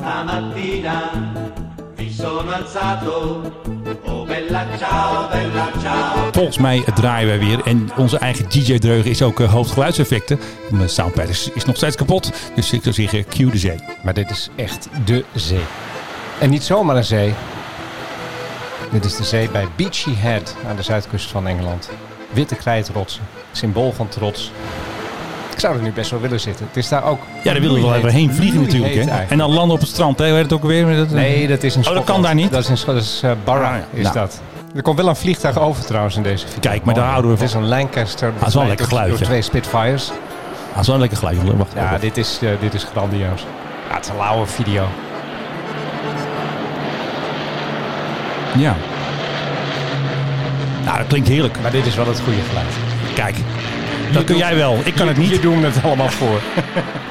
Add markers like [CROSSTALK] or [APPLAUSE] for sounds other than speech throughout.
Stamattina mi sono alzato. Oh bella ciao, bella ciao. Volgens mij draaien wij weer. En onze eigen DJ Dreugen is ook uh, hoofdgeluidseffecten. Mijn soundpad is, is nog steeds kapot. Dus ik zou zeggen, cue de zee. Maar dit is echt de zee. En niet zomaar een zee. Dit is de zee bij Beachy Head aan de zuidkust van Engeland. Witte krijtrotsen, symbool van trots. Ik zou er nu best wel willen zitten. Het is daar ook. Ja, daar willen we wel even heen vliegen natuurlijk. Hè? En dan landen op het strand. Hè? Het ook weer? Dat, nee, dat is een. Oh, dat kan daar niet. Dat is, een, dat is uh, Barra, is nou. dat. Er komt wel een vliegtuig over trouwens in deze video. Kijk, maar daar houden we van. Het is een Lancaster. Dat is wel een lekker geluidje. Door twee Spitfires. Dat is wel een lekker geluidje. Wacht, ja, dit is, uh, dit is grandioos. Ja, het is een lauwe video. Ja. Nou, dat klinkt heerlijk. Maar dit is wel het goede geluid. Kijk, dat kun jij wel. Ik kan het niet. Je doen het allemaal voor.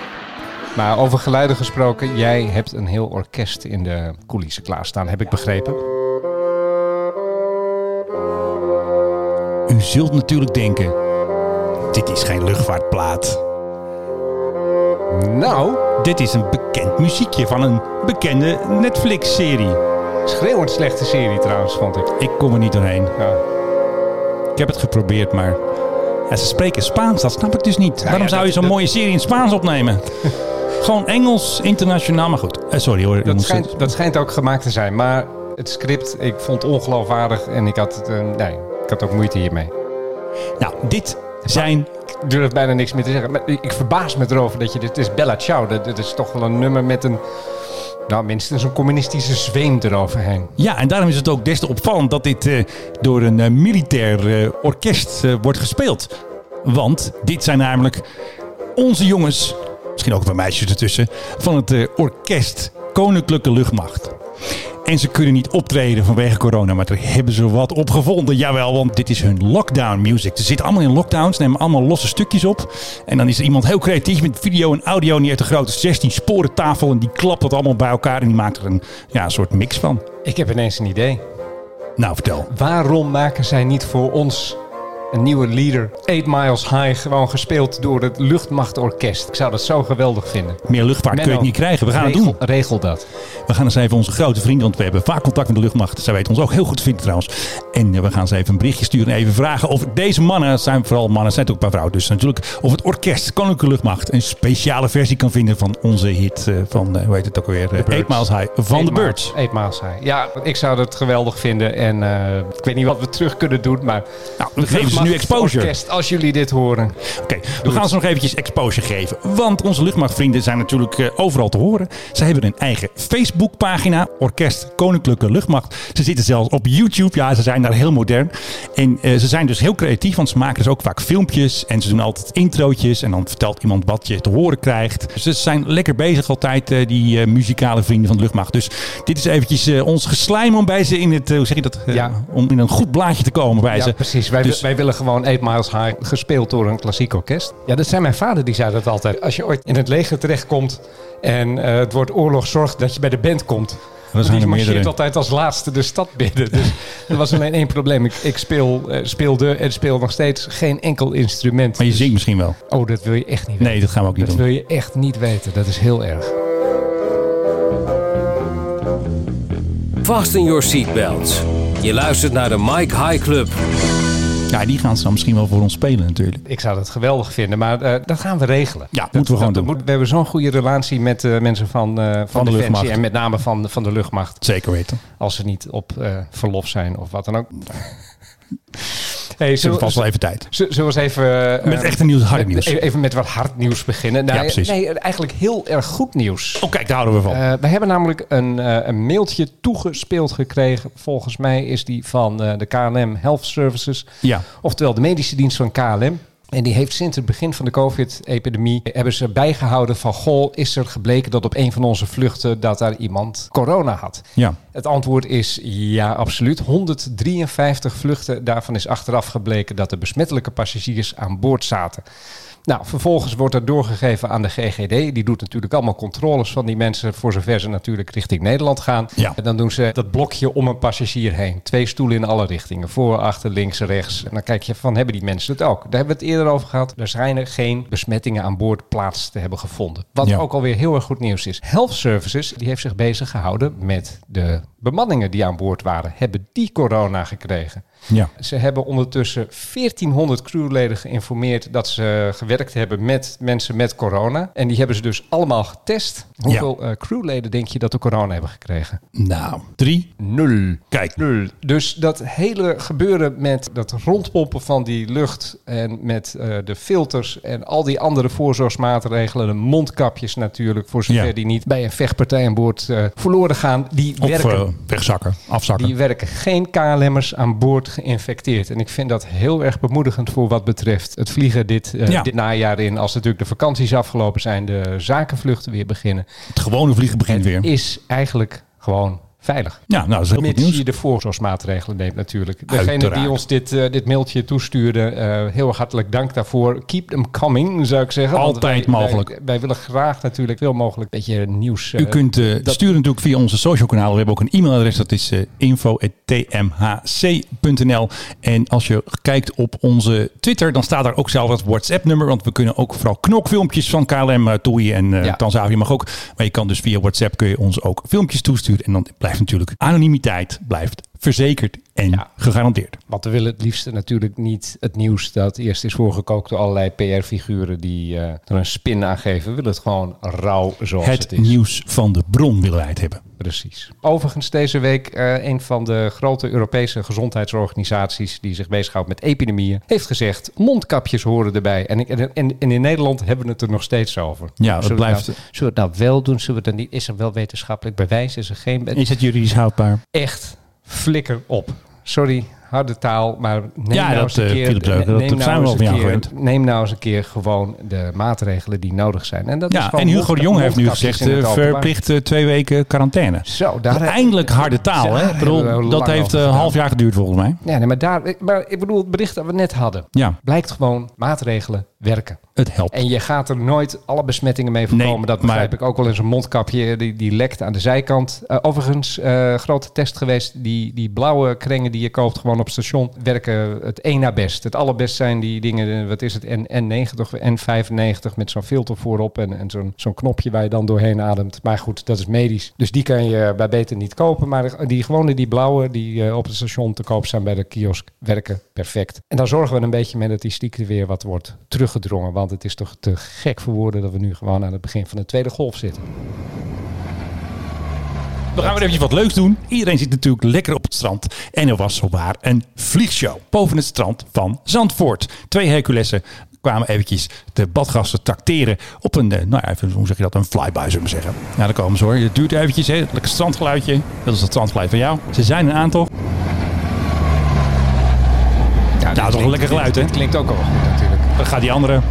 [LAUGHS] maar over geluiden gesproken, jij hebt een heel orkest in de coulissen klaarstaan, heb ik begrepen. U zult natuurlijk denken, dit is geen luchtvaartplaat. Nou, dit is een bekend muziekje van een bekende Netflix-serie. Schreeuwend slechte serie trouwens, vond ik. Ik kom er niet doorheen. Ja. Ik heb het geprobeerd, maar ja, ze spreken Spaans, dat snap ik dus niet. Waarom zou je zo'n mooie serie in Spaans opnemen? [LAUGHS] Gewoon Engels, internationaal, maar goed. Eh, sorry hoor. Dat schijnt, dat schijnt ook gemaakt te zijn. Maar het script, ik vond het ongeloofwaardig en ik had, eh, nee, ik had ook moeite hiermee. Nou, dit zijn... Ik durf bijna niks meer te zeggen. Maar ik verbaas me erover dat je dit... Is Bella Ciao. Dat, dat is toch wel een nummer met een... Nou, minstens een communistische zweem eroverheen. Ja, en daarom is het ook des te opvallend dat dit eh, door een eh, militair eh, orkest wordt gespeeld. Want dit zijn namelijk onze jongens, misschien ook paar meisjes ertussen, van het orkest Koninklijke Luchtmacht. En ze kunnen niet optreden vanwege corona, maar daar hebben ze wat op gevonden. Jawel, want dit is hun lockdown music. Ze zitten allemaal in lockdowns, nemen allemaal losse stukjes op. En dan is er iemand heel creatief met video en audio. En die heeft een grote 16 sporen tafel en die klapt dat allemaal bij elkaar. En die maakt er een, ja, een soort mix van. Ik heb ineens een idee. Nou, vertel. Waarom maken zij niet voor ons een nieuwe leader? 8 Miles High, gewoon gespeeld door het luchtmachtorkest. Ik zou dat zo geweldig vinden. Meer luchtvaart kun je het niet krijgen. We gaan het regel, doen. Regel dat. We gaan eens even onze grote vrienden, want we hebben vaak contact met de luchtmacht. Zij weten ons ook heel goed te vinden trouwens. En eh, we gaan ze even een berichtje sturen en even vragen of deze mannen, het zijn vooral mannen, het zijn ook een paar vrouwen dus natuurlijk, of het orkest Koninklijke Luchtmacht een speciale versie kan vinden van onze hit eh, van, eh, hoe heet het ook alweer, Eight Miles High, van de Birds. 8 Miles High. Ja, ik zou dat geweldig vinden. En ik weet niet wat we terug kunnen doen, maar... Nou, we geven nu exposure. Orkest, als jullie dit horen. Oké, we gaan ze nog eventjes exposure geven. Want onze luchtmachtvrienden zijn natuurlijk eh, overal te horen. Ze hebben een eigen Facebookpagina, Orkest Koninklijke Luchtmacht. Ze zitten zelfs op YouTube. Ja, ze zijn daar heel modern. En eh, ze zijn dus heel creatief, want ze maken dus ook vaak filmpjes. En ze doen altijd introotjes. En dan vertelt iemand wat je te horen krijgt. Dus ze zijn lekker bezig altijd, eh, die muzikale vrienden van de luchtmacht. Dus dit is eventjes ons geslijm om bij ze in het, hoe zeg je dat? Ja. Om in een goed blaadje te komen bij Ja, ze. precies. Wij, Dus- wij willen gewoon 8 Miles High, gespeeld door een klassiek orkest. Ja, dat zei mijn vader, die zei dat altijd. Als je ooit in het leger terechtkomt en eh, het wordt oorlog, zorg dat je bij de band komt. zijn Want er die marcheert meerdere. altijd als laatste de stad binnen. [LAUGHS] Dus er was alleen één probleem. Ik, ik speel, eh, speelde en speel nog steeds geen enkel instrument. Maar je Dus- zingt misschien wel. Oh, dat wil je echt niet weten. Nee, dat gaan we ook niet Dat doen. wil je echt niet weten. Dat is heel erg. Fasten your seatbelts. Je luistert naar de Mike High Club. Ja, die gaan ze dan misschien wel voor ons spelen natuurlijk. Ik zou dat geweldig vinden, maar eh, dat gaan we regelen. Ja, Dat- moeten we gewoon dat doen. moet- we hebben zo'n goede relatie met eh, mensen van, eh, van, Van de Defensie luchtmacht. en met name van, van de luchtmacht. Zeker weten. Als ze niet op verlof zijn of wat dan ook. [LAUGHS] Hey, zullen, vast wel even tijd. zullen we eens even... eh, Met echte nieuws, hard met- nieuws. Even met wat hard nieuws beginnen. Nou, Ja, precies. Nee, eigenlijk heel erg goed nieuws. Oh, kijk, daar houden we van. Eh, we hebben namelijk een, eh, een mailtje toegespeeld gekregen. Volgens mij is die van de KLM Health Services. ja. Oftewel de medische dienst van KLM. En die heeft sinds het begin van de COVID-epidemie... hebben ze bijgehouden van... goh, is er gebleken dat op een van onze vluchten... dat daar iemand corona had? Ja. Het antwoord is ja, absoluut. 153 vluchten. Daarvan is achteraf gebleken dat er besmettelijke passagiers aan boord zaten. Nou, vervolgens wordt dat doorgegeven aan de GGD. Die doet natuurlijk allemaal controles van die mensen, voor zover ze natuurlijk richting Nederland gaan. Ja. En dan doen ze dat blokje om een passagier heen. Twee stoelen in alle richtingen. Voor, achter, links, rechts. En dan kijk je van, hebben die mensen het ook? Daar hebben we het eerder over gehad. Er schijnen geen besmettingen aan boord plaats te hebben gevonden. Wat Ja. ook alweer heel erg goed nieuws is. Health Services, die heeft zich bezig gehouden met de bemanningen die aan boord waren. Hebben die corona gekregen? Ja. Ze hebben ondertussen 1400 crewleden geïnformeerd dat ze gewerkt hebben met mensen met corona. En die hebben ze dus allemaal getest. Hoeveel eh, crewleden denk je dat de corona hebben gekregen? Nou, drie. Nul. Kijk. Nul. Dus dat hele gebeuren met dat rondpompen van die lucht en met eh, de filters en al die andere voorzorgsmaatregelen, de mondkapjes natuurlijk, voor zover Ja. die niet bij een vechtpartij aan boord eh, verloren gaan, die Of werken wegzakken, afzakken. die werken geen KLM'ers aan boord geïnfecteerd. En ik vind dat heel erg bemoedigend voor wat betreft het vliegen dit, eh, Ja. dit najaar in. Als natuurlijk de vakanties afgelopen zijn, de zakenvluchten weer beginnen. Het gewone vliegen begint weer. Is eigenlijk gewoon veilig. Ja, nou, dat is heel goed Mits nieuws. je de voorzorgsmaatregelen neemt natuurlijk. Degene Uiteraard. die ons dit, eh, dit mailtje toestuurde, eh, heel hartelijk dank daarvoor. Keep them coming, zou ik zeggen. Altijd wij- mogelijk. Wij, wij willen graag natuurlijk veel mogelijk een beetje nieuws. U kunt eh, dat- sturen natuurlijk via onze social kanalen. We hebben ook een e-mailadres. Dat is info.tmhc.nl En als je kijkt op onze Twitter, dan staat daar ook zelf het WhatsApp nummer. Want we kunnen ook vooral knokfilmpjes van KLM, uh, TUI en Ja. Tanzavia mag ook. Maar je kan dus via WhatsApp kun je ons ook filmpjes toesturen. En dan blijft natuurlijk. Anonimiteit blijft verzekerd en Ja. gegarandeerd. Want we willen het liefst natuurlijk niet het nieuws dat eerst is voorgekookt door allerlei PR-figuren die eh, er een spin aan geven. We willen het gewoon rauw zoals het, Het is. nieuws van de bron willen wij het hebben. Precies. Overigens deze week eh, een van de grote Europese gezondheidsorganisaties die zich bezighoudt met epidemieën, heeft gezegd mondkapjes horen erbij. En, en, en, en in Nederland hebben we het er nog steeds over. Ja, dat Zullen we blijft- nou- zullen we het nou wel doen? Zullen we het dan niet? Is er wel wetenschappelijk bewijs? Is er geen... Is het juridisch houdbaar? echt flikker op. Sorry, harde taal, maar neem Ja, nou eens een eh, keer, Philip neem dat nou we al keer-. Neem nou eens een keer gewoon de maatregelen die nodig zijn. En dat is Ja, en Hugo de Jong heeft nu gezegd eh, verplicht eh, twee weken quarantaine. Zo, daar Eindelijk harde taal, hè? Bedoel, dat heeft een half jaar geduurd volgens mij. Ja, nee, maar, daar, maar ik bedoel, het bericht dat we net hadden. Ja, Blijkt gewoon, maatregelen werken. het helpt. En je gaat er nooit alle besmettingen mee voorkomen. Nee, dat maar- begrijp ik ook wel in zo'n mondkapje. Die, die lekt aan de zijkant. Eh, overigens, eh, grote test geweest. Die, die blauwe kringen die je koopt gewoon op het station... werken het één na best. Het allerbest zijn die dingen, eh, wat is het, N, N90 of N95... met zo'n filter voorop en, en zo'n zo'n knopje waar je dan doorheen ademt. Maar goed, dat is medisch. Dus die kan je bij beter niet kopen. Maar die gewone, die blauwe, die op het station te koop zijn bij de kiosk... werken perfect. En daar zorgen we een beetje mee dat die ziekte weer wat wordt teruggedrongen. Want het is toch te gek voor woorden dat we nu gewoon aan het begin van de tweede golf zitten. We gaan weer even wat leuks doen. Iedereen zit natuurlijk lekker op het strand. En er was zowaar een vliegshow boven het strand van Zandvoort. Twee Herculessen kwamen eventjes de badgasten tracteren op een, eh, nou ja, even, hoe zeg je dat, een flyby zullen we zeggen. Nou, daar komen ze hoor. Het duurt eventjes, hè. Lekker strandgeluidje. Dat is het strandgeluid van jou. Ze zijn een aantal. Ja, Nou, toch een lekker geluid, hè? Het klinkt ook al wel goed natuurlijk. Dan gaat die andere.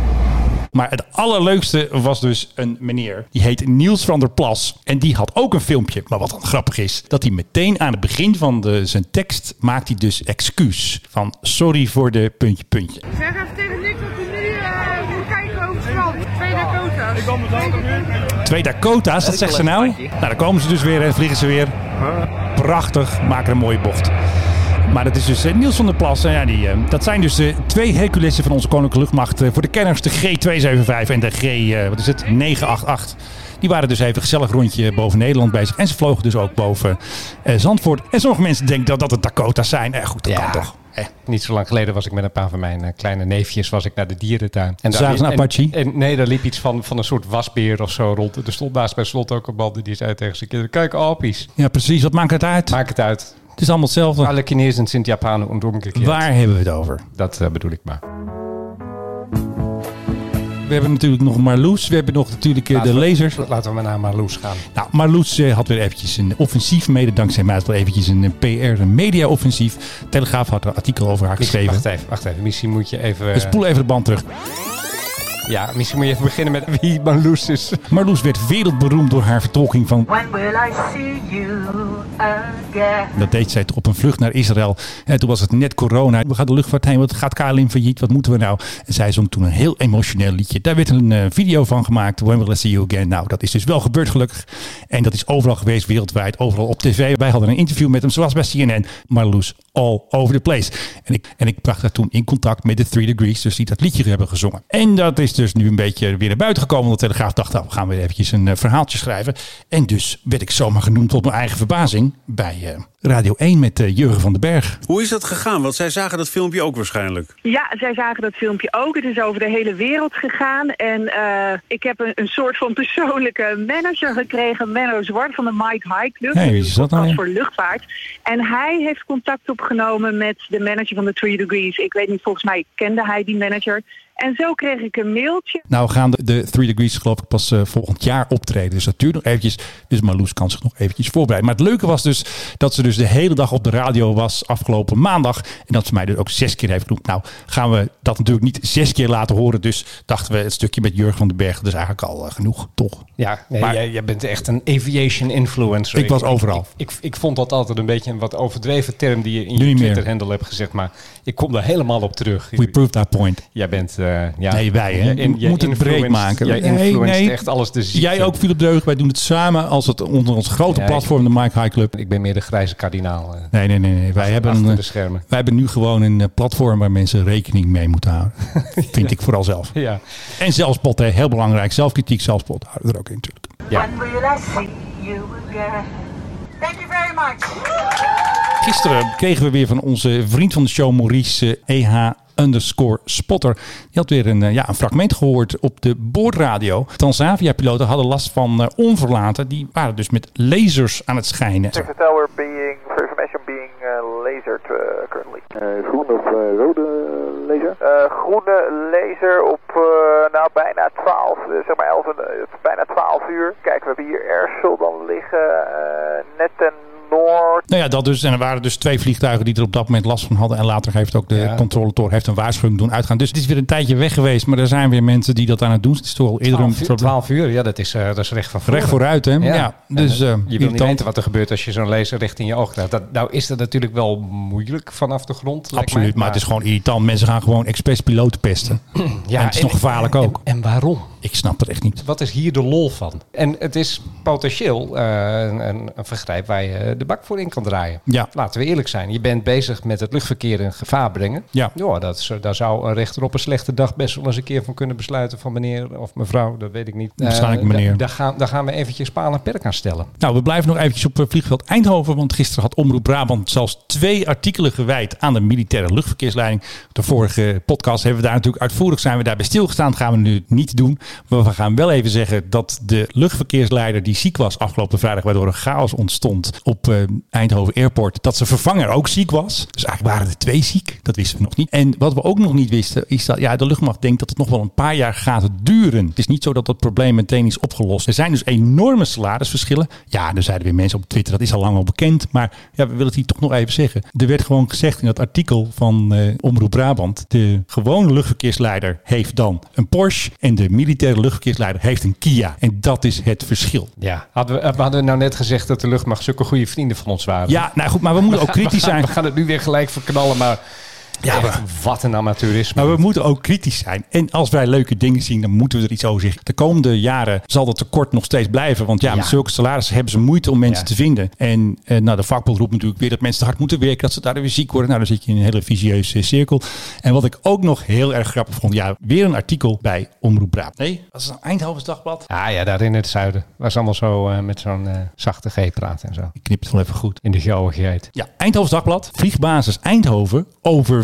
Maar het allerleukste was dus een meneer. Die heet Niels van der Plas. En die had ook een filmpje. Maar wat dan grappig is, dat hij meteen aan het begin van de, zijn tekst maakt hij dus excuus. Van sorry voor de puntje puntje. Zeg even tegen Nick dat hij nu eh, moet kijken over het strand. Twee Dakota's. Ik kom Twee Dakota's, wat zegt ze nou? Nou, daar komen ze dus weer en vliegen ze weer. Prachtig, maken een mooie bocht. Maar dat is dus eh, Niels van der Plas. En ja, die, eh, dat zijn dus de twee Herculessen van onze Koninklijke Luchtmacht. eh, voor de kenners de G275 en de G, eh, wat is het, 988. Die waren dus even gezellig rondje boven Nederland bezig. En ze vlogen dus ook boven eh, Zandvoort. En sommige mensen denken dat dat het Dakota's zijn. Eh, goed, dat Ja. kan toch. Eh. Niet zo lang geleden was ik met een paar van mijn eh, kleine neefjes was ik naar de dierentuin. En Zagen ze een en- Apache? En, nee, daar liep iets van, van een soort wasbeer of zo rond. Er stond naast bij slot ook een man die zei tegen zijn kinderen... Kijk, apies. Ja, precies. Wat maakt het uit? Maak het uit. Het is allemaal hetzelfde. Alle Chinezen zijn Japanen en omgekeerd. Waar hebben we het over? Dat eh, bedoel ik maar. We hebben natuurlijk nog Marloes. We hebben nog natuurlijk eh, de we- lasers. Laten we maar naar Marloes gaan. Nou, Marloes eh, had weer eventjes een offensief. Mede dankzij mij had wel eventjes een PR- en media-offensief. Telegraaf had er een artikel over haar geschreven. Wacht even, wacht even. Misschien moet je even... Dus spoel even de band terug. Ja, misschien moet je even beginnen met wie Marloes is. Marloes werd wereldberoemd door haar vertolking van... When will I see you again? Dat deed zij op een vlucht naar Israël. En toen was het net corona. We gaan de luchtvaart heen. Wat gaat KLM failliet? Wat moeten we nou? En zij zong toen een heel emotioneel liedje. Daar werd een eh, video van gemaakt. When will I see you again? Nou, dat is dus wel gebeurd gelukkig. En dat is overal geweest, wereldwijd. Overal op tv. Wij hadden een interview met hem, zoals bij CNN. Marloes, all over the place. En ik, en ik bracht haar toen in contact met de Three Degrees. Dus die dat liedje hebben gezongen. En dat is dus nu een beetje weer naar buiten gekomen. Want de Telegraaf dacht, nou, we gaan weer eventjes een eh, verhaaltje schrijven. En dus werd ik zomaar genoemd tot mijn eigen verbazing. Bij eh, Radio 1 met eh, Jurgen van den Berg. Hoe is dat gegaan? Want zij zagen dat filmpje ook waarschijnlijk. Ja, zij zagen dat filmpje ook. Het is over de hele wereld gegaan. En eh, ik heb een, een soort van persoonlijke manager gekregen. Menno Zwart van de Mike High Club. Hey, wie Dat is dat nou voor luchtvaart. En hij heeft contact opgenomen met de manager van de Three Degrees. Ik weet niet, volgens mij kende hij die manager. En zo kreeg ik een mailtje. Nou gaan de, de Three Degrees geloof ik pas eh, volgend jaar optreden. Dus dat duurt nog eventjes. Dus Marloes kan zich nog eventjes voorbereiden. Maar het leuke was dus dat ze dus de hele dag op de radio was afgelopen maandag. En dat ze mij dus ook zes keer heeft genoemd. Nou gaan we dat natuurlijk niet zes keer laten horen. Dus dachten we het stukje met Jurgen van den Berg. Dat is eigenlijk al eh, genoeg, toch? Ja, nee, Maar- jij, jij bent echt een aviation influencer. Ik was overal. Ik, ik, ik vond dat altijd een beetje een wat overdreven term die je in je. Twitter-handle hebt gezegd. Maar ik kom daar helemaal op terug. We proved that point. Jij bent... eh, ja, Nee, wij, hè? jij- We moeten het breed maken. Jij Nee, influenced nee. echt alles de ziekte. Jij ook, Philip Deug. Wij doen het samen als het onder ons grote Ja, platform, de Mike High Club. Ik ben meer de grijze kardinaal. eh. Nee, nee, nee. nee. Wij, hebben de schermen. wij hebben nu gewoon een eh, platform waar mensen rekening mee moeten houden. [LAUGHS] Vind ik vooral zelf. Ja. En zelfspot, hè, heel belangrijk. Zelfkritiek, zelfspot houden we er ook in natuurlijk. Ja. Thank you very much. Gisteren kregen we weer van onze vriend van de show, Maurice eh, EH underscore spotter. Die had weer een, eh, ja, een fragment gehoord op de boordradio. Transavia-piloten hadden last van eh, onverlaten. Die waren dus met lasers aan het schijnen. Texas Tower being, for information, being uh, lasered uh, currently. groene of rode laser? groene laser op uh, nou, bijna 12, uh, zeg maar 11, en, uh, bijna 12 uur. Kijk, we hebben hier Airsel dan liggen, uh, net ten. Nou ja, dat dus. En er waren dus twee vliegtuigen die er op dat moment last van hadden. En later heeft ook de Ja. controletoren heeft een waarschuwing doen uitgaan. Dus het is weer een tijdje weg geweest. Maar er zijn weer mensen die dat aan het doen. Het is toch al eerder 12 een uur, 12 uur, ja, dat is, eh, dat is recht van voren. recht vooruit. Hè? Ja. dus eh eh, je wil niet weten wat er gebeurt als je zo'n laser richting je oog krijgt. Dat, nou is dat natuurlijk wel moeilijk vanaf de grond. Absoluut, mij, maar het is gewoon irritant. Mensen gaan gewoon expres piloten pesten. Ja, en het is nog gevaarlijk en- ook. En, waarom? Ik snap het echt niet. Wat is hier de lol van? En het is potentieel eh, een, een, vergrijp waar je de bak voor in kan draaien. Ja. Laten we eerlijk zijn. Je bent bezig met het luchtverkeer in gevaar brengen. Ja. dat is, daar zou een rechter op een slechte dag best wel eens een keer van kunnen besluiten van meneer of mevrouw. Dat weet ik niet. Waarschijnlijk Eh, meneer. da- Daar gaan, daar gaan we eventjes paal en perk aan stellen. Nou, we blijven nog eventjes op eh, vliegveld Eindhoven. Want gisteren had Omroep Brabant zelfs twee artikelen gewijd aan de militaire luchtverkeersleiding. De vorige podcast hebben we daar natuurlijk uitvoerig zijn we daarbij stilgestaan. Dat gaan we nu niet doen. Maar we gaan wel even zeggen dat de luchtverkeersleider die ziek was afgelopen vrijdag, waardoor er chaos ontstond op eh, Eindhoven Airport, dat zijn vervanger ook ziek was. Dus eigenlijk waren er twee ziek. Dat wisten we nog niet. En wat we ook nog niet wisten, is dat ja, de luchtmacht denkt dat het nog wel een paar jaar gaat duren. Het is niet zo dat dat probleem meteen is opgelost. Er zijn dus enorme salarisverschillen. Ja, er zeiden weer mensen op Twitter, dat is al lang al bekend. Maar ja, we willen het hier toch nog even zeggen. Er werd gewoon gezegd in dat artikel van eh, Omroep Brabant. De gewone luchtverkeersleider heeft dan een Porsche. En de militaire luchtverkeersleider heeft een Kia. En dat is het verschil. Ja. Hadden we, we hadden nou net gezegd dat de luchtmacht zulke goede vrienden van ons waren. Ja, nou goed, maar we moeten ook [LAUGHS] kritisch we gaan, zijn. We gaan het nu weer gelijk verknallen, maar... Ja, echt, wat een amateurisme. Maar we moeten ook kritisch zijn. En als wij leuke dingen zien, dan moeten we er iets over zeggen. De komende jaren zal dat tekort nog steeds blijven. Want ja, Ja. met zulke salarissen hebben ze moeite om mensen Ja. te vinden. En eh, nou, de vakbond roept natuurlijk weer dat mensen te hard moeten werken. Dat ze daar weer ziek worden. Nou, dan zit je in een hele visieuze cirkel. En wat ik ook nog heel erg grappig vond. Ja, weer een artikel bij Omroep Brabant. Nee, dat is een Eindhovens Dagblad. Ah ja, daar in het zuiden. Waar ze allemaal zo eh, met zo'n eh, zachte G praten en zo. Ik knip het wel even goed. In de geouwigheid. Ja, Eindhovens Dagblad. Vliegbasis Eindhoven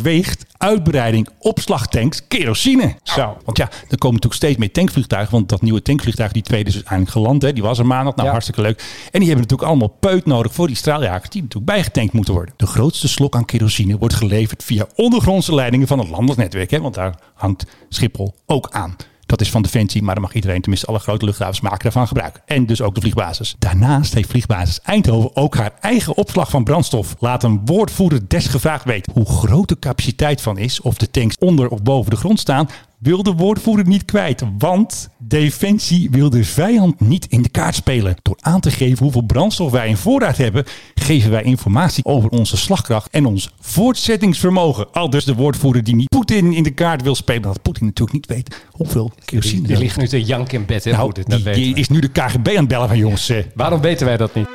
overweegt uitbreiding opslagtanks kerosine. Zo. Want ja, er komen natuurlijk steeds meer tankvliegtuigen. Want dat nieuwe tankvliegtuig, die tweede is uiteindelijk geland. Hè. Die was er maandag. Nou, Ja. hartstikke leuk. En die hebben natuurlijk allemaal peut nodig voor die straaljagers. Die natuurlijk bijgetankt moeten worden. De grootste slok aan kerosine wordt geleverd via ondergrondse leidingen van het landelijk netwerk. Hè. Want daar hangt Schiphol ook aan. Dat is van Defensie, maar dan mag iedereen, tenminste alle grote luchthavens, maken daarvan gebruik. En dus ook de vliegbasis. Daarnaast heeft vliegbasis Eindhoven ook haar eigen opslag van brandstof. Laat een woordvoerder desgevraagd weten hoe groot de capaciteit van is, of de tanks onder of boven de grond staan, wil de woordvoerder niet kwijt. Want Defensie wil de vijand niet in de kaart spelen. Door aan te geven hoeveel brandstof wij in voorraad hebben, geven wij informatie over onze slagkracht en ons voortzettingsvermogen. Al dus de woordvoerder die niet Poetin in de kaart wil spelen. Dat Poetin natuurlijk niet weet hoeveel kerosine. Die, die ligt nu te jank in bed, hè? nou, Poetin, dat die, die is nu de KGB aan het bellen van jongens. eh, Waarom weten wij dat niet?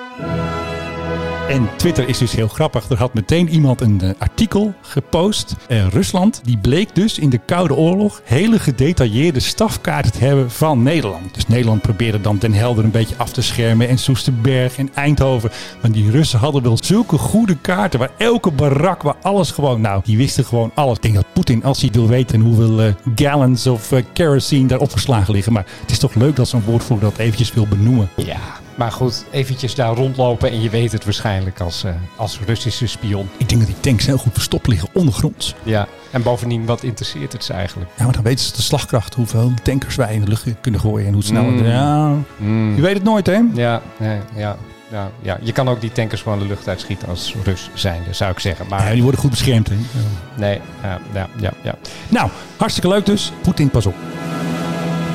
En Twitter is dus heel grappig. Er had meteen iemand een eh, artikel gepost. Eh, Rusland, die bleek dus in de Koude Oorlog hele gedetailleerde stafkaarten te hebben van Nederland. Dus Nederland probeerde dan Den Helder een beetje af te schermen en Soesterberg en Eindhoven. Maar die Russen hadden wel zulke goede kaarten waar elke barak, waar alles gewoon, nou, die wisten gewoon alles. Ik denk dat Poetin, als hij wil weten hoeveel eh, gallons of kerosine daar opgeslagen liggen. Maar het is toch leuk dat zo'n woordvoerder dat eventjes wil benoemen. Ja, maar goed, eventjes daar rondlopen en je weet het waarschijnlijk als, eh, als Russische spion. Ik denk dat die tanks heel goed verstopt liggen ondergronds. Ja, en bovendien, wat interesseert het ze eigenlijk? Ja, maar dan weten ze de slagkracht, hoeveel tankers wij in de lucht kunnen gooien en hoe snel. Mm. Ja, je weet het nooit, hè? Ja, nee, ja, ja, ja, je kan ook die tankers gewoon de lucht uitschieten als Rus zijnde, zou ik zeggen. Maar Ja, die worden goed beschermd, hè? nee, ja, ja, ja, ja. Nou, hartstikke leuk dus. Poetin, pas op.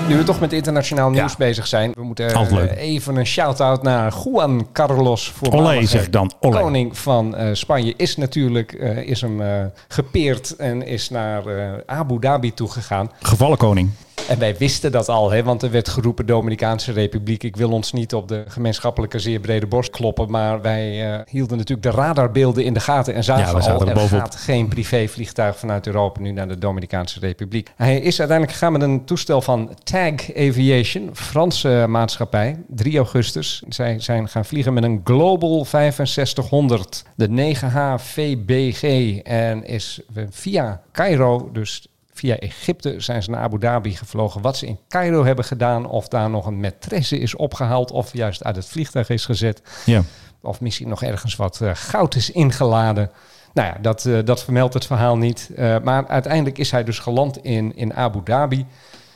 Nu we toch met internationaal nieuws Ja. bezig zijn, we moeten eh, even een shout-out naar Juan Carlos, voormalige Olé, zeg dan. Olé. koning van eh, Spanje. Is natuurlijk eh, is hem eh, gepeerd en is naar eh, Abu Dhabi toegegaan. Gevallen koning. En wij wisten dat al, hè, want er werd geroepen Dominicaanse Republiek. Ik wil ons niet op de gemeenschappelijke zeer brede borst kloppen, maar wij eh, hielden natuurlijk de radarbeelden in de gaten en zagen Ja, al, er er bovenop. gaat geen privévliegtuig vanuit Europa nu naar de Dominicaanse Republiek. Hij is uiteindelijk gegaan met een toestel van TAG Aviation, Franse maatschappij, 3 augustus. Zij zijn gaan vliegen met een Global 6500, de 9H VBG en is via Cairo, dus Via Egypte zijn ze naar Abu Dhabi gevlogen. Wat ze in Cairo hebben gedaan, of daar nog een maîtresse is opgehaald, of juist uit het vliegtuig is gezet, Ja. of misschien nog ergens wat eh, goud is ingeladen. Nou ja, dat, eh, dat vermeldt het verhaal niet. Eh, maar uiteindelijk is hij dus geland in, in Abu Dhabi.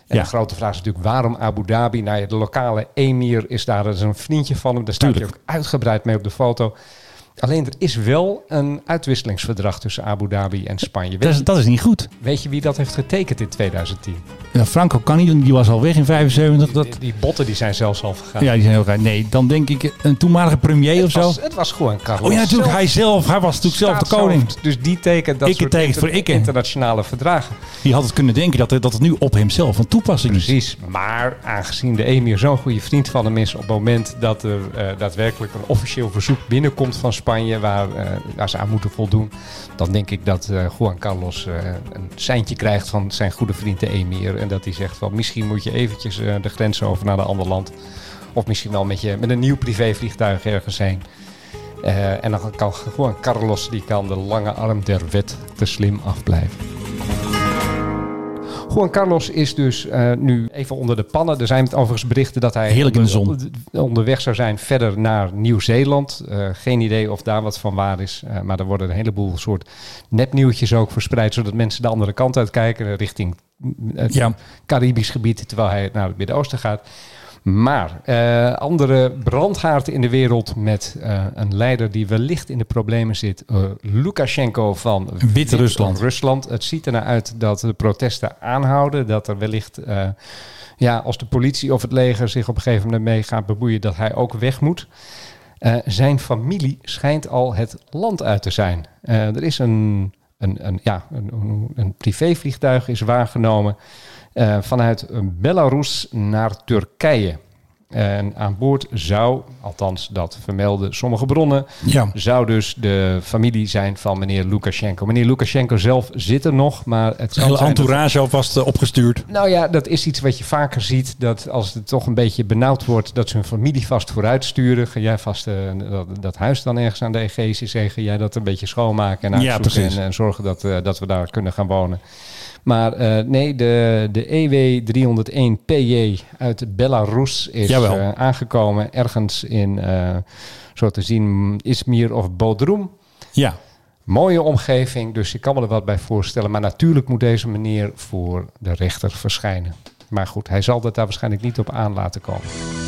En Ja. de grote vraag is natuurlijk, waarom Abu Dhabi? Nou ja, de lokale emir is daar, dat is een vriendje van hem. Daar staat hij ook uitgebreid mee op de foto. Alleen er is wel een uitwisselingsverdrag tussen Abu Dhabi en Spanje. Dat is, dat is niet goed. weet je wie dat heeft getekend in 2010? Ja, Franco kan niet, die was al weg in 75. Dat, Die, die botten die zijn zelfs al vergaan. ja, die zijn heel raar. Nee, dan denk ik een toenmalige premier of het, zo. was, het was gewoon Carlos. Oh ja, natuurlijk. zelf. Hij zelf. Hij was natuurlijk zelf de koning. Dus die tekent dat Ikke soort inter- voor internationale verdragen. Die had het kunnen denken dat, het- dat het nu op hemzelf van toepassing is. Precies. Maar aangezien de emir zo'n goede vriend van hem is... op het moment dat er eh, daadwerkelijk een officieel verzoek binnenkomt van Spanje... Waar, eh, waar ze aan moeten voldoen... dan denk ik dat eh, Juan Carlos eh, een seintje krijgt van zijn goede vriend de emir. En dat hij zegt van misschien moet je eventjes de grens over naar een ander land. Of misschien wel met, je, met een nieuw privévliegtuig ergens. Eh, en dan kan gewoon Carlos die kan de lange arm der wet te slim afblijven. Juan Carlos is dus eh, nu even onder de pannen. Er zijn overigens berichten dat hij Heerlijk in de onder- onderweg zou zijn verder naar Nieuw-Zeeland. Eh, geen idee of daar wat van waar is. Eh, maar er worden een heleboel soort nepnieuwtjes ook verspreid... zodat mensen de andere kant uitkijken richting het Ja. Caribisch gebied... terwijl hij naar het Midden-Oosten gaat. Maar eh, andere brandhaarden in de wereld met eh, een leider die wellicht in de problemen zit. eh, Lukashenko van Wit-Rusland. Rusland. Het ziet ernaar uit dat de protesten aanhouden. Dat er wellicht, ja, als de politie of het leger zich op een gegeven moment mee gaat bemoeien, dat hij ook weg moet. Zijn familie schijnt al het land uit te zijn. Er is een, een, een, ja, een, een privévliegtuig is waargenomen eh, vanuit Belarus naar Turkije. En aan boord zou, althans dat vermelden sommige bronnen, Ja. zou dus de familie zijn van meneer Lukashenko. Meneer Lukashenko zelf zit er nog, maar het zou hele entourage alvast eh, opgestuurd. nou ja, dat is iets wat je vaker ziet. Dat als het toch een beetje benauwd wordt, dat ze hun familie vast vooruit sturen. Ga jij vast eh, dat, dat huis dan ergens aan de Zee, ga jij dat een beetje schoonmaken en Ja, uitzoeken en, en zorgen dat, dat we daar kunnen gaan wonen. Maar eh, nee, de, de E EW-301PJ uit Belarus is eh, aangekomen ergens in, eh, zo te zien, Izmir of Bodrum. Ja. Mooie omgeving, dus ik kan me er wat bij voorstellen. Maar natuurlijk moet deze meneer voor de rechter verschijnen. Maar goed, hij zal dat daar waarschijnlijk niet op aan laten komen.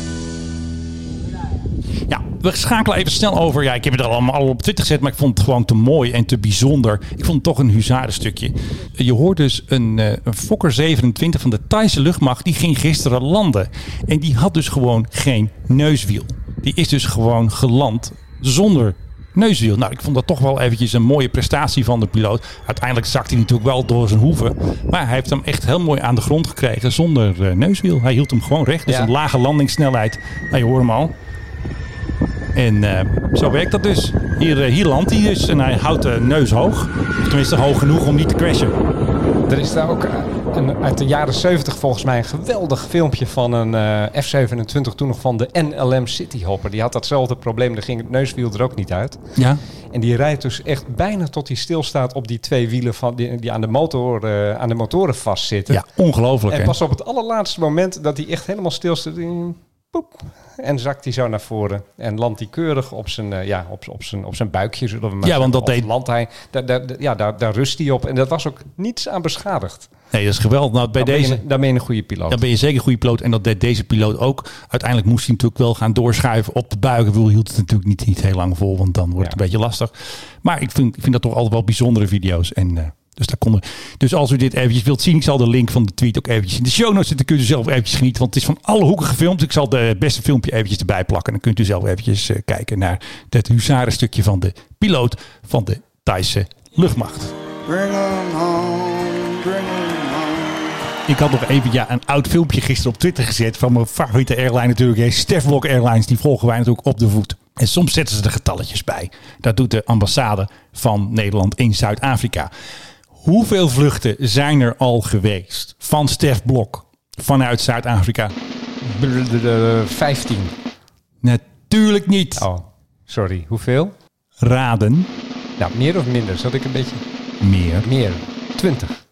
Ja, we schakelen even snel over. Ja, ik heb het er allemaal al op Twitter gezet, maar ik vond het gewoon te mooi en te bijzonder. Ik vond het toch een huzarenstukje. Je hoort dus een, eh, een Fokker 27 van de Thaise luchtmacht. Die ging gisteren landen. En die had dus gewoon geen neuswiel. Die is dus gewoon geland zonder neuswiel. Nou, ik vond dat toch wel eventjes een mooie prestatie van de piloot. Uiteindelijk zakt hij natuurlijk wel door zijn hoeven. Maar hij heeft hem echt heel mooi aan de grond gekregen zonder eh, neuswiel. Hij hield hem gewoon recht. Dus Ja. een lage landingssnelheid. Nou, je hoort hem al. En eh, zo werkt dat dus. Hier, eh, hier landt hij dus en hij houdt de neus hoog. Of tenminste hoog genoeg om niet te crashen. Er is daar ook eh, een, uit de jaren 70 volgens mij een geweldig filmpje van een eh, F-27, toen nog van de NLM Cityhopper. Die had datzelfde probleem, daar ging het neuswiel er ook niet uit. Ja. En die rijdt dus echt bijna tot hij stilstaat op die twee wielen van, die, die aan, de motor, aan de motoren vastzitten. Ja, ongelooflijk En hè. pas op het allerlaatste moment dat hij echt helemaal stilstaat, poep, en zakt hij zo naar voren. En landt hij keurig op zijn, eh, ja, op, op, zijn, op zijn buikje, zullen we maar Ja, want dat deed- landt hij, daar, daar, ja, daar, daar rust hij op. En dat was ook niets aan beschadigd. Nee, dat is geweldig. Nou, bij Dan, deze... ben je, dan ben je een goede piloot. Dan ben je zeker een goede piloot. En dat deed deze piloot ook. Uiteindelijk moest hij natuurlijk wel gaan doorschuiven op de buikenwiel. Hield het natuurlijk niet, niet heel lang vol, want dan wordt het een beetje lastig. Maar ik vind, ik vind dat toch altijd wel bijzondere video's. En, eh, dus, daar konden, dus als u dit eventjes wilt zien, ik zal de link van de tweet ook eventjes in de show notes zetten. Dan kunt u zelf eventjes genieten, want het is van alle hoeken gefilmd. Ik zal de beste filmpje eventjes erbij plakken. Dan kunt u zelf eventjes eh, kijken naar het huzarenstukje van de piloot van de Thaise luchtmacht. Ik had nog even ja, een oud filmpje gisteren op Twitter gezet van mijn favoriete airline natuurlijk. Stefblok Airlines, die volgen wij natuurlijk op de voet. En soms zetten ze er getalletjes bij. Dat doet de ambassade van Nederland in Zuid-Afrika. Hoeveel vluchten zijn er al geweest van Stef Blok vanuit Zuid-Afrika? De- de- de 15. Natuurlijk niet. Oh, sorry. Hoeveel? Raden. Nou, meer of minder? Zat ik een beetje... Meer. Meer. 20.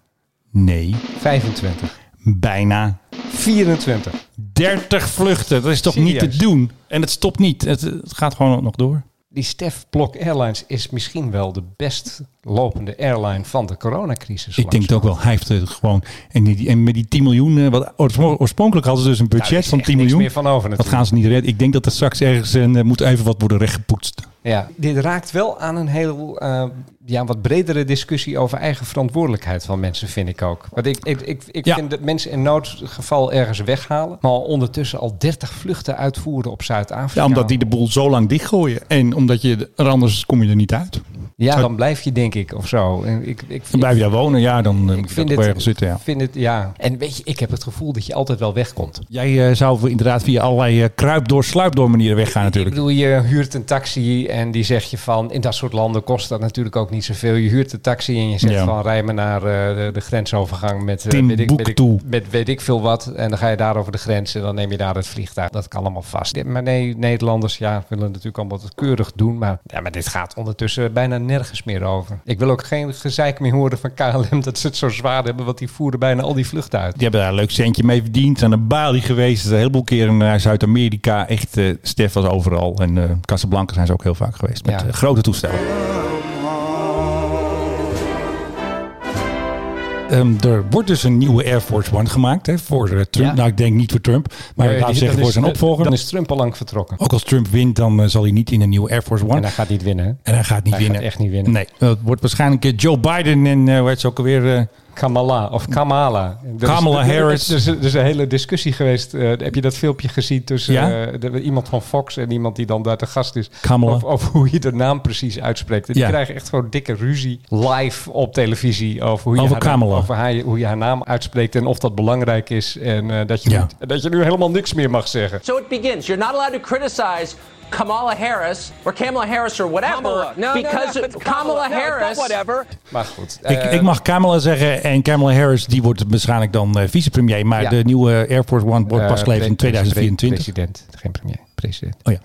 Nee. 25. Bijna 24. 30 vluchten. Dat is toch niet te doen? En het stopt niet. Het, het gaat gewoon nog door. Die Stef Blok Airlines is misschien wel de best lopende airline van de coronacrisis. Ik denk het ook wel. Hij heeft het gewoon. En, die, en met die 10 miljoen. eh, Wat, oorspronkelijk hadden ze dus een Daar budget van echt 10 niks miljoen. meer van over Dat gaan ze niet redden. Ik denk dat er straks ergens een, eh, moet even wat worden rechtgepoetst. Ja, dit raakt wel aan een heel eh, ja, wat bredere discussie over eigen verantwoordelijkheid van mensen, vind ik ook. Want ik, ik, ik, ik Ja. vind dat mensen in noodgeval ergens weghalen, maar ondertussen al 30 vluchten uitvoeren op Zuid-Afrika. Ja, omdat die de boel zo lang dichtgooien. En omdat je er anders kom je er niet uit. Ja, dan blijf je denk ik of zo. En ik, ik, Dan blijf je daar wonen. Ja, dan eh, ik je vind het, ergens zitten. Ja. vind het, ja. En weet je, ik heb het gevoel dat je altijd wel wegkomt. Jij eh, zou inderdaad via allerlei eh, kruipdoor, sluipdoor manieren weggaan Ik natuurlijk. bedoel, je huurt een taxi en die zeg je van... In dat soort landen kost dat natuurlijk ook niet zoveel. Je huurt een taxi en je zegt Ja. van... Rij me naar eh, de, de grensovergang met, eh, weet ik, weet, ik, met weet ik veel wat. En dan ga je daar over de grens en dan neem je daar het vliegtuig. Dat kan allemaal vast. Maar nee, Nederlanders ja, willen natuurlijk allemaal het keurig doen. Maar, ja, maar dit gaat ondertussen bijna nergens meer over. Ik wil ook geen gezeik meer horen van KLM dat ze het zo zwaar hebben. Want die voeren bijna al die vluchten uit. Die hebben daar een leuk centje mee verdiend. Zijn naar Bali geweest. Een heleboel keren naar Zuid-Amerika. Echt, eh Stef was overal. En eh Casablanca zijn ze ook heel vaak geweest. Met Ja. eh, grote toestellen. Ehm, er wordt dus een nieuwe Air Force One gemaakt hè, voor eh, Trump. Ja. Nou, ik denk niet voor Trump. Maar Nee, laten we zeggen voor zijn opvolger. Dan is Trump al lang vertrokken. Ook als Trump wint, dan eh, zal hij niet in een nieuwe Air Force One. En hij gaat niet winnen. hè? En hij gaat niet Hij winnen. gaat echt niet winnen. Nee, het wordt waarschijnlijk eh, Joe Biden en uh, hoe heet ze ook alweer? Kamala of Kamala. Is- Kamala Harris. Er is, er is een hele discussie geweest. eh, heb je dat filmpje gezien tussen Ja? eh, de- iemand van Fox en iemand die dan daar te gast is? Kamala. Over, over hoe je de naam precies uitspreekt. En die Ja. krijgen echt gewoon dikke ruzie live op televisie over hoe je, Over haar, Kamala. over haar, hoe je haar naam uitspreekt en of dat belangrijk is. En eh, dat, je Ja. dat je nu helemaal niks meer mag zeggen. So it begins. You're not allowed to criticize Kamala Harris or Kamala Harris or whatever Kamala. No, because no, Kamala, Harris. whatever. Maar goed. ik, eh, ik mag Kamala zeggen en Kamala Harris die wordt waarschijnlijk dan eh, vicepremier. Maar Ja. de nieuwe Air Force One wordt pas eh, geleverd in pre- 2024. President, geen premier. President. Oh ja.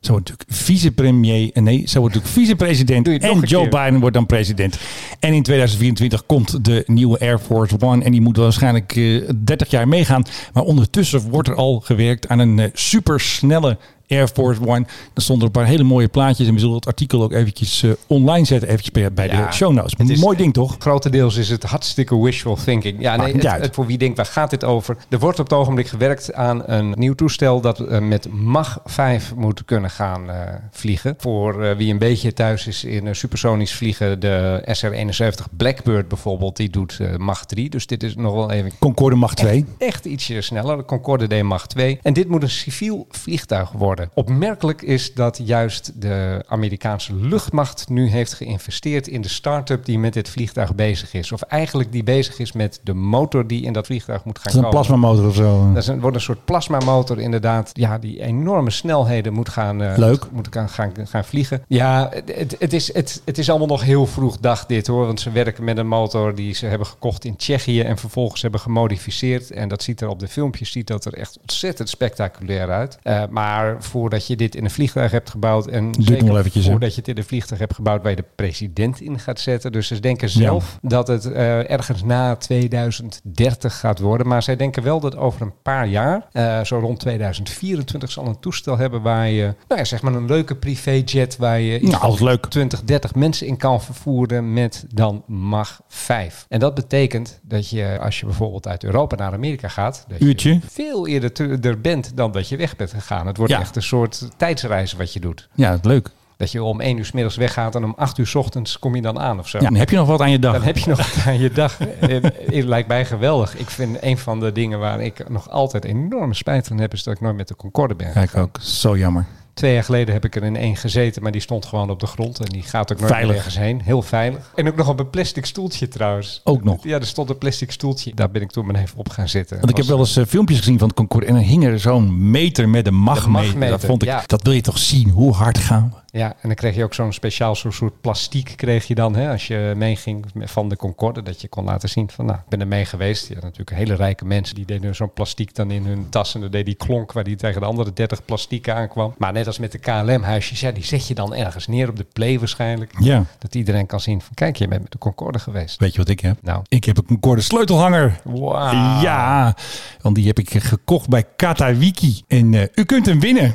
Zo wordt natuurlijk vicepremier. Nee, zo wordt natuurlijk vicepresident. En Joe keer. Biden wordt dan president. En in 2024 komt de nieuwe Air Force One. En die moet waarschijnlijk eh, 30 jaar meegaan. Maar ondertussen wordt er al gewerkt aan een supersnelle Air Force One. Daar stonden een paar hele mooie plaatjes. En we zullen het artikel ook eventjes eh, online zetten. Eventjes bij, Ja, de show notes. is- Mooi ding toch? Grotendeels is het hartstikke wishful thinking. Ja, nee, het, voor wie denkt, waar gaat dit over? Er wordt op het ogenblik gewerkt aan een nieuw toestel dat eh, met Mach 5 moet kunnen gaan eh, vliegen. Voor wie een beetje thuis is in supersonisch vliegen, de SR-71 Blackbird bijvoorbeeld, die doet Mach 3. Dus dit is nog wel even Concorde Mach 2. echt ietsje sneller. De Concorde D Mach 2. En dit moet een civiel vliegtuig worden. Opmerkelijk is dat juist de Amerikaanse luchtmacht nu heeft geïnvesteerd in de start-up die met dit vliegtuig bezig is. Of eigenlijk die bezig is met de motor die in dat vliegtuig moet gaan Dat is een komen. plasmamotor of zo. Dat is een, wordt een soort plasmamotor inderdaad. Ja, die enorme snelheden moet gaan, eh, Leuk. Moet gaan, gaan, gaan vliegen. Ja, het, het, is, het, het is allemaal nog heel vroeg dag dit hoor. Want ze werken met een motor die ze hebben gekocht in Tsjechië. En vervolgens hebben gemodificeerd. En dat ziet er op de filmpjes ziet dat er echt ontzettend spectaculair uit. Eh, maar voordat je dit in een vliegtuig hebt gebouwd. En zeker eventjes, voordat je het in een vliegtuig hebt gebouwd waar je de president in gaat zetten. Dus ze denken zelf dat het eh, ergens na 2030 gaat worden. Maar zij denken wel dat over een paar jaar, eh, zo rond 2024, zal een toestel hebben waar je, nou ja, zeg maar een leuke privéjet waar je Nou, leuk. 20, 30 mensen in kan vervoeren met dan Mach 5. En dat betekent dat je, als je bijvoorbeeld uit Europa naar Amerika gaat, dat Uurtje. je veel eerder er bent dan dat je weg bent gegaan. Het wordt Ja. echt een soort tijdsreis wat je doet. Ja, leuk. Dat je om 1 uur 's middags weggaat en om 8 uur 's ochtends kom je dan aan of zo. Ja, dan heb je nog wat aan je dag. Dan heb je nog wat aan je dag. Het lijkt mij geweldig. Ik vind een van de dingen waar ik nog altijd enorme spijt van heb, is dat ik nooit met de Concorde ben. Kijk ook. Zo jammer. Twee jaar geleden heb ik er in één gezeten, maar die stond gewoon op de grond en die gaat ook nooit Veilig. ergens heen. Heel veilig. En ook nog op een plastic stoeltje trouwens. Ook nog. Ja, er stond een plastic stoeltje. Daar ben ik toen maar even op gaan zitten. Want ik heb wel eens eh, filmpjes gezien van het Concorde. En dan hing er zo'n meter met een magmeter. magmeter, Dat vond ik, ja. dat wil je toch zien. Hoe hard gaan we? Ja, en dan kreeg je ook zo'n speciaal soort, soort plastiek kreeg je dan, hè, als je meeging van de Concorde, dat je kon laten zien van, nou, ik ben er mee geweest. Ja, natuurlijk hele rijke mensen, die deden zo'n plastiek dan in hun tas en dan deed die klonk waar die tegen de andere 30 plastieken aankwam. Maar net als met de KLM-huisjes, ja, die zet je dan ergens neer op de play waarschijnlijk. Ja. Dat iedereen kan zien van, kijk, je bent met de Concorde geweest. Weet je wat ik heb? Nou. Ik heb een Concorde sleutelhanger. Wauw. Ja, want die heb ik gekocht bij Katawiki. En eh, u kunt hem winnen.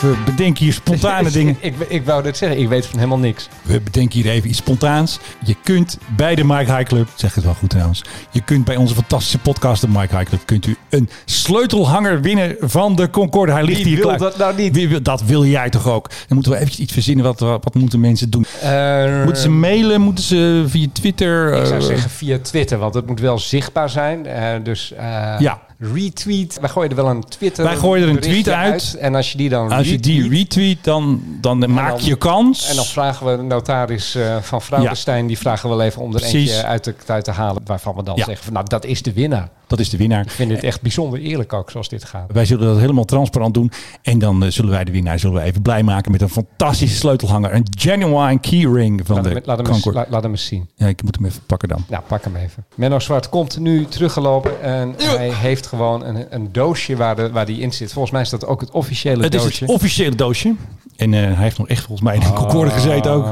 We bedenken hier spontane [LAUGHS] dingen. ik, ik wou dit zeggen, ik weet van helemaal niks. We bedenken hier even iets spontaans. Je kunt bij de Mike High Club, zeg het wel goed trouwens. Je kunt bij onze fantastische podcast, de Mike High Club, kunt u een sleutelhanger winnen van de Concorde. Hij ligt Wie hier wil klaar. dat nou niet? Wie wil- dat wil jij toch ook? Dan moeten we eventjes iets verzinnen. Wat, wat moeten mensen doen? Eh, Moeten ze mailen? Moeten ze via Twitter? Ik zou eh, zeggen via Twitter, want het moet wel zichtbaar zijn. Eh, dus Ja. Retweet. Wij gooien er wel een Twitter. Wij gooien er een tweet uit. En als je die dan Als je die retweet, retweet, dan, dan maak dan- je kans. En dan vragen we de notaris eh, van Fraudenstein, die vragen we wel even om er Precies. eentje uit te, uit te halen. Waarvan we dan Ja. zeggen van nou, dat is de winnaar. Dat is de winnaar. Ik vind het echt bijzonder eerlijk ook, zoals dit gaat. Wij zullen dat helemaal transparant doen. En dan eh, zullen wij de winnaar zullen we even blij maken met een fantastische sleutelhanger. Een genuine keyring van Laat de hem, laat, hem eens, Concorde. laat, laat hem eens zien. Ja, ik moet hem even pakken dan. Nou, pak hem even. Menno Zwart komt nu teruggelopen en hij heeft gewoon een, een doosje waar, de, waar die in zit. Volgens mij is dat ook het officiële Het is doosje. het officiële doosje. En eh, hij heeft nog echt volgens mij in de Concorde gezeten ook.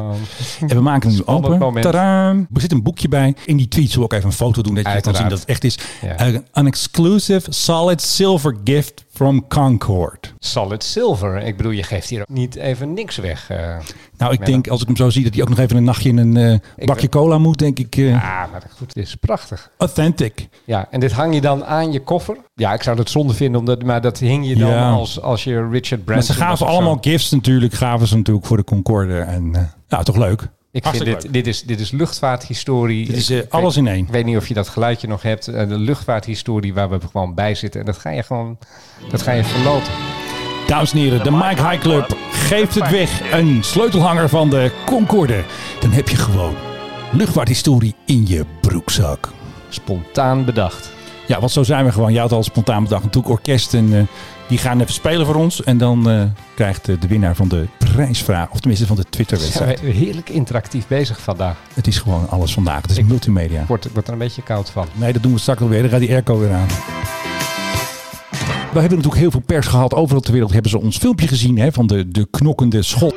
En we maken hem nu open. Tadaam. Er zit een boekje bij. In die tweet zullen we ook even een foto doen. Dat je kan zien dat het echt is. Ja. An exclusive solid silver gift from Concord. Solid silver. Ik bedoel, je geeft hier ook niet even niks weg. eh. Nou, ik denk als ik hem zo zie dat hij ook nog even een nachtje in een eh, bakje cola moet, denk ik eh, Ah, maar goed, is prachtig. authentic. Ja, en dit hang je dan aan je koffer. Ja, ik zou het zonde vinden, omdat, maar dat hing je dan Ja. als, als je Richard Branson Maar ze gaven zo. allemaal gifts natuurlijk, gaven ze natuurlijk voor de Concorde. En ja, toch leuk. Ik vind dit, dit, is, dit is luchtvaarthistorie. Dit is, eh, alles weet- in één. Ik weet niet of je dat geluidje nog hebt. Eh, De luchtvaarthistorie waar we gewoon bij zitten. En dat ga je gewoon, dat ga je verloten. Dames en heren, de Mike High Club geeft het weg. Een sleutelhanger van de Concorde. Dan heb je gewoon luchtvaarthistorie in je broekzak. Spontaan bedacht. Ja, want zo zijn we gewoon. Je had al spontaan bedacht. Natuurlijk orkesten, eh, die gaan even spelen voor ons. En dan eh, krijgt eh, de winnaar van de prijsvraag, of tenminste van de Zijn Twitter-wedstrijd. we heerlijk interactief bezig vandaag. Het is gewoon alles vandaag. Het is multimedia. Ik word, ik word er een beetje koud van. Nee, dat doen we straks alweer. Dan gaat die airco weer aan. We hebben natuurlijk heel veel pers gehad. Overal ter wereld hebben ze ons filmpje gezien hè, van de, de knokkende schot.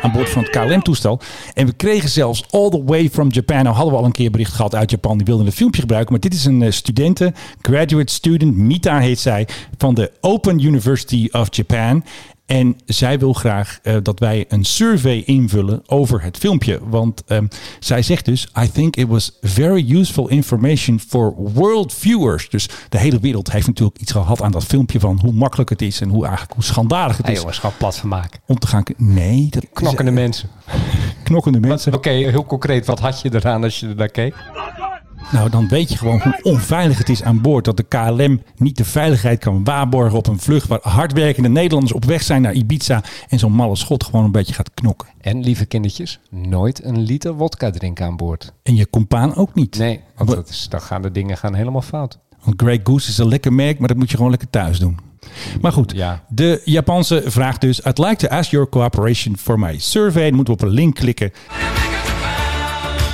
Aan boord van het KLM-toestel. En we kregen zelfs all the way from Japan. Nou hadden we al een keer bericht gehad uit Japan. Die wilden een filmpje gebruiken. Maar dit is een eh, studente, graduate student, Mita heet zij, van de Open University of Japan. En zij wil graag eh, dat wij een survey invullen over het filmpje. Want ehm, zij zegt dus: I think it was very useful information for world viewers. Dus de hele wereld heeft natuurlijk iets gehad aan dat filmpje van hoe makkelijk het is en hoe eigenlijk hoe schandalig het Hey is jongens, gewoon plat van maken. om te gaan. Nee, dat Knokkende mensen. [LAUGHS] knokkende mensen. Oké, heel concreet, wat had je eraan als je er naar keek? Nou, dan weet je gewoon hoe onveilig het is aan boord. Dat de KLM niet de veiligheid kan waarborgen op een vlucht waar hardwerkende Nederlanders op weg zijn naar Ibiza. En zo'n malle schot gewoon een beetje gaat knokken. En lieve kindertjes, nooit een liter wodka drinken aan boord. En je compaan ook niet. Nee, want Wa- dat is, dan gaan de dingen gaan helemaal fout. Want Grey Goose is een lekker merk, maar dat moet je gewoon lekker thuis doen. Maar goed, Ja. de Japanse vraagt dus... I'd like to ask your cooperation for my survey. Dan moeten we op een link klikken.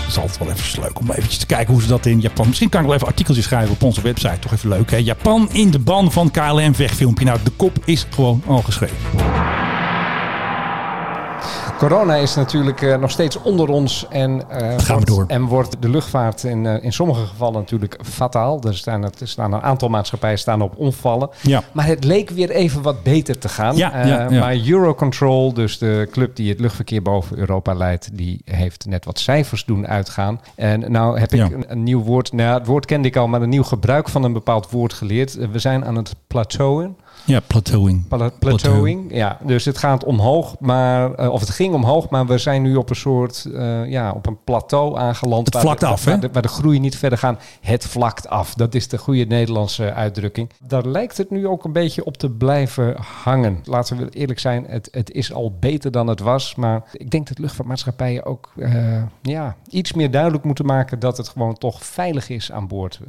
Het is altijd wel even leuk om eventjes te kijken hoe ze dat in Japan... Misschien kan ik wel even artikeltjes schrijven op onze website. Toch even leuk, hè? Japan in de ban van KLM wegfilmpje. Nou, de kop is gewoon al geschreven. Corona is natuurlijk eh, nog steeds onder ons en, eh, Gaan wordt, door. en wordt de luchtvaart in, eh, in sommige gevallen natuurlijk fataal. Er staan, er staan een aantal maatschappijen staan op omvallen. Ja. Maar het leek weer even wat beter te gaan. Ja. Maar Eurocontrol, dus de club die het luchtverkeer boven Europa leidt, die heeft net wat cijfers doen uitgaan. En nou heb ik een, een nieuw woord, nou, het woord kende ik al, maar een nieuw gebruik van een bepaald woord geleerd. We zijn aan het plateauen. Ja, plateauing. Pla- Plateauing, ja. Dus het gaat omhoog, maar, eh, of het ging omhoog, maar we zijn nu op een soort, eh, ja, op een plateau aangeland. Het waar vlakt de, af, waar hè? de, waar de groei niet verder gaat. Het vlakt af. Dat is de goede Nederlandse uitdrukking. Daar lijkt het nu ook een beetje op te blijven hangen. Laten we eerlijk zijn, het, het is al beter dan het was. Maar ik denk dat luchtvaartmaatschappijen ook eh, ja, iets meer duidelijk moeten maken dat het gewoon toch veilig is aan boord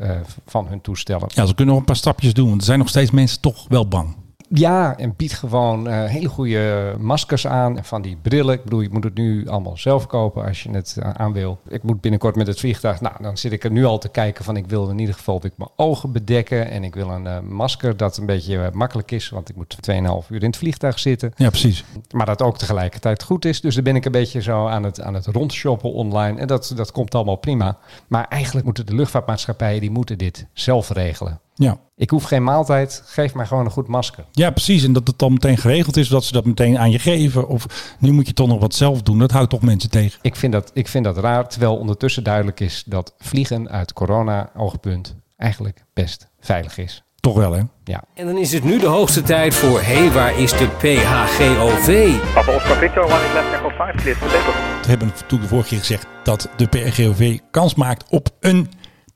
van hun toestellen. Ja, ze kunnen nog een paar stapjes doen. Want er zijn nog steeds mensen toch wel bang. Ja, en bied gewoon eh, hele goede maskers aan. En van die brillen. Ik bedoel, je moet het nu allemaal zelf kopen als je het eh, aan wil. Ik moet binnenkort met het vliegtuig. Nou, dan zit ik er nu al te kijken van ik wil in ieder geval ik mijn ogen bedekken. En ik wil een eh, masker dat een beetje makkelijk is. Want ik moet 2,5 uur in het vliegtuig zitten. Ja, precies. Maar dat ook tegelijkertijd goed is. Dus dan ben ik een beetje zo aan het, aan het rondshoppen online. En dat, dat komt allemaal prima. Maar eigenlijk moeten de luchtvaartmaatschappijen die moeten dit zelf regelen. Ja. Ik hoef geen maaltijd. Geef mij gewoon een goed masker. Ja, precies. En dat het dan meteen geregeld is, dat ze dat meteen aan je geven. Of nu moet je toch nog wat zelf doen. Dat houdt toch mensen tegen. Ik vind, dat, ik vind dat raar, terwijl ondertussen duidelijk is dat vliegen uit corona-oogpunt eigenlijk best veilig is. Toch wel, hè? Ja. En dan is het nu de hoogste tijd voor... Hé, hey, waar is de PHGOV? Papa Oscar Victor, one is left echo 5, clear for takeoff. We hebben natuurlijk de vorige keer gezegd dat de PRGOV kans maakt op een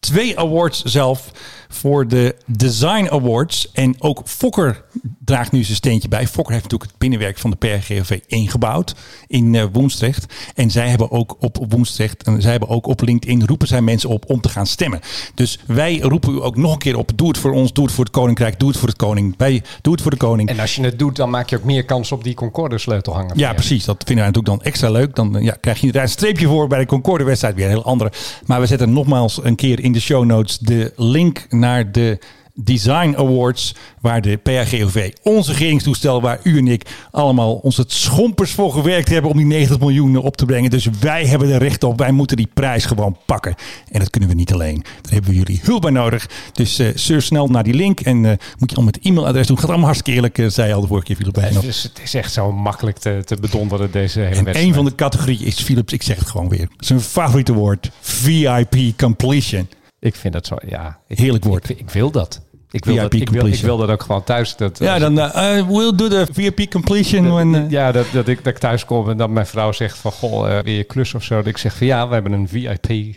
twee awards zelf voor de Design Awards. En ook Fokker draagt nu zijn steentje bij. Fokker heeft natuurlijk het binnenwerk van de PRGOV ingebouwd in eh, Woensdrecht. En zij hebben ook op Woensdrecht, en zij hebben ook op LinkedIn, roepen zij mensen op om te gaan stemmen. Dus wij roepen u ook nog een keer op. Doe het voor ons, doe het voor het Koninkrijk, doe het voor het Koning. Wij, doe het voor de Koning. En als je het doet, dan maak je ook meer kans op die Concorde sleutel hangen. Ja, precies. Dat vinden wij natuurlijk dan extra leuk. Dan eh, ja, krijg je inderdaad een streepje voor bij de Concorde-wedstrijd. Weer een heel andere. Maar we zetten nogmaals een keer in de show notes de link naar de Design Awards. Waar de PHGOV, ons regeringstoestel, waar u en ik allemaal ons het schompers voor gewerkt hebben om die 90 miljoen op te brengen. Dus wij hebben er recht op. Wij moeten die prijs gewoon pakken. En dat kunnen we niet alleen. Daar hebben we jullie hulp bij nodig. Dus eh surf snel naar die link. En eh, moet je al met e-mailadres doen. Gaat allemaal hartstikke eerlijk. eh, zei je al de vorige keer, Philip. Dus het is echt zo makkelijk te, te bedonderen, deze hele En wedstrijd. een van de categorieën is Philips, ik zeg het gewoon weer. Zijn favoriete woord, VIP completion. Ik vind dat zo, ja. Ik, Heerlijk woord. Ik, ik wil dat. Ik wil VIP dat, ik, wil, ik completion. wil dat ook gewoon thuis. Dat, Ja, dan uh, we'll do the VIP completion. when, eh, Ja, dat, dat, ik, dat ik thuis kom en dat mijn vrouw zegt van... Goh, eh, weer je klus of zo. Dat ik zeg van ja, we hebben een VIP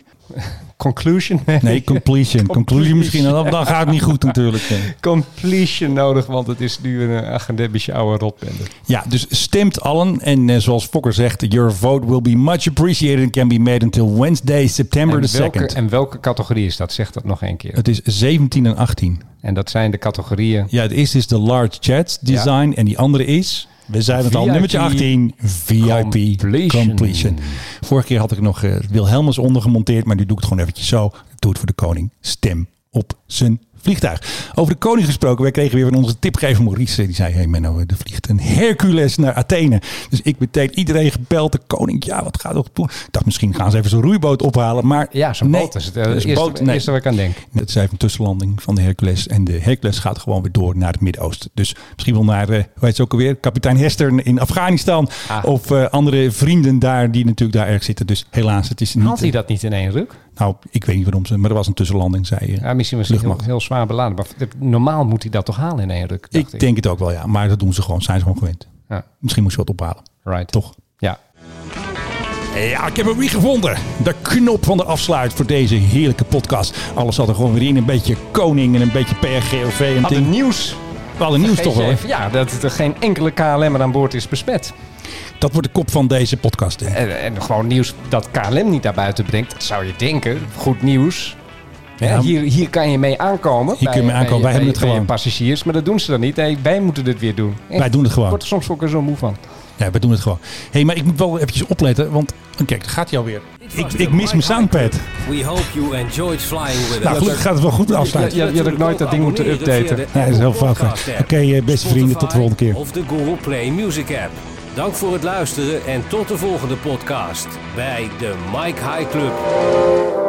conclusion. Nee, completion. Conclusion misschien. Dan, dan gaat het niet goed natuurlijk. [LAUGHS] Completion nodig, want het is nu een academisch oude rotbende. Ja, dus stemt allen. En eh, zoals Fokker zegt, your vote will be much appreciated and can be made until Wednesday, September En the welke, 2nd. en welke categorie is dat? Zeg dat nog één keer. Het is 17 en 18. En dat zijn de categorieën... Ja, het eerste is de Large Jets Design. En die andere is, we zeiden het al, nummertje 18, VIP Completion. Completion. Vorige keer had ik nog eh Wilhelmus ondergemonteerd, maar nu doe ik het gewoon eventjes zo. Doe het voor de koning. Stem op zijn vliegtuig. Over de koning gesproken. Wij kregen weer van onze tipgever Maurice. Die zei, hey Menno, er vliegt een Hercules naar Athene. Dus ik meteen iedereen gebeld. De koning, ja, wat gaat er doen? Ik dacht, misschien gaan ze even zo'n roeiboot ophalen. Maar Ja, zo'n nee, boot is het eh, dat eerste, boot. Nee. eerste wat ik aan denk. Het is even een tussenlanding van de Hercules. En de Hercules gaat gewoon weer door naar het Midden-Oosten. Dus misschien wel naar, eh, hoe heet ze ook alweer? Kapitein Hester in Afghanistan. Ah. Of eh, andere vrienden daar die natuurlijk daar erg zitten. Dus helaas, het is niet... Haalt hij dat niet in één ruk? Nou, ik weet niet waarom ze... Maar er was een tussenlanding, zei je. Ja, misschien was het heel, zwaar beladen. Maar normaal moet hij dat toch halen in één ruk? dacht Ik denk het ook wel, ja. Maar dat doen ze gewoon. Zijn ze gewoon gewend. Ja. Misschien moest je wat ophalen. Right. Toch? Ja. Ja, ik heb hem weer gevonden. De knop van de afsluit voor deze heerlijke podcast. Alles zat er gewoon weer in. Een beetje koning en een beetje PRGOV. En Hadden ding. nieuws. We hadden nieuws toch wel. Even, ja, dat er geen enkele KLM aan boord is besmet. Dat wordt de kop van deze podcast. En, en gewoon nieuws dat KLM niet naar buiten brengt. Dat zou je denken. Goed nieuws. Hè, Ja. hier, hier kan je mee aankomen. Hier kun je mee aankomen. Wij hebben het gewoon. passagiers, maar dat doen ze dan niet. Wij moeten dit weer doen. Echt. Wij doen het gewoon. Ik word er soms ook weer zo moe van. Ja, we doen het gewoon. Hé, hey, maar ik moet wel eventjes opletten. Want kijk, daar gaat hij alweer. Ik, ik mis mijn soundpad. We hope you enjoyed flying with Nou us. goed, het gaat wel goed afsluiten. Je- je- je had ook nooit dat ding moeten updaten. Nee, dat is heel fout. Oké, eh, beste vrienden, tot de volgende keer. Of de Google Play Music app. Dank voor het luisteren en tot de volgende podcast bij de Mike High Club.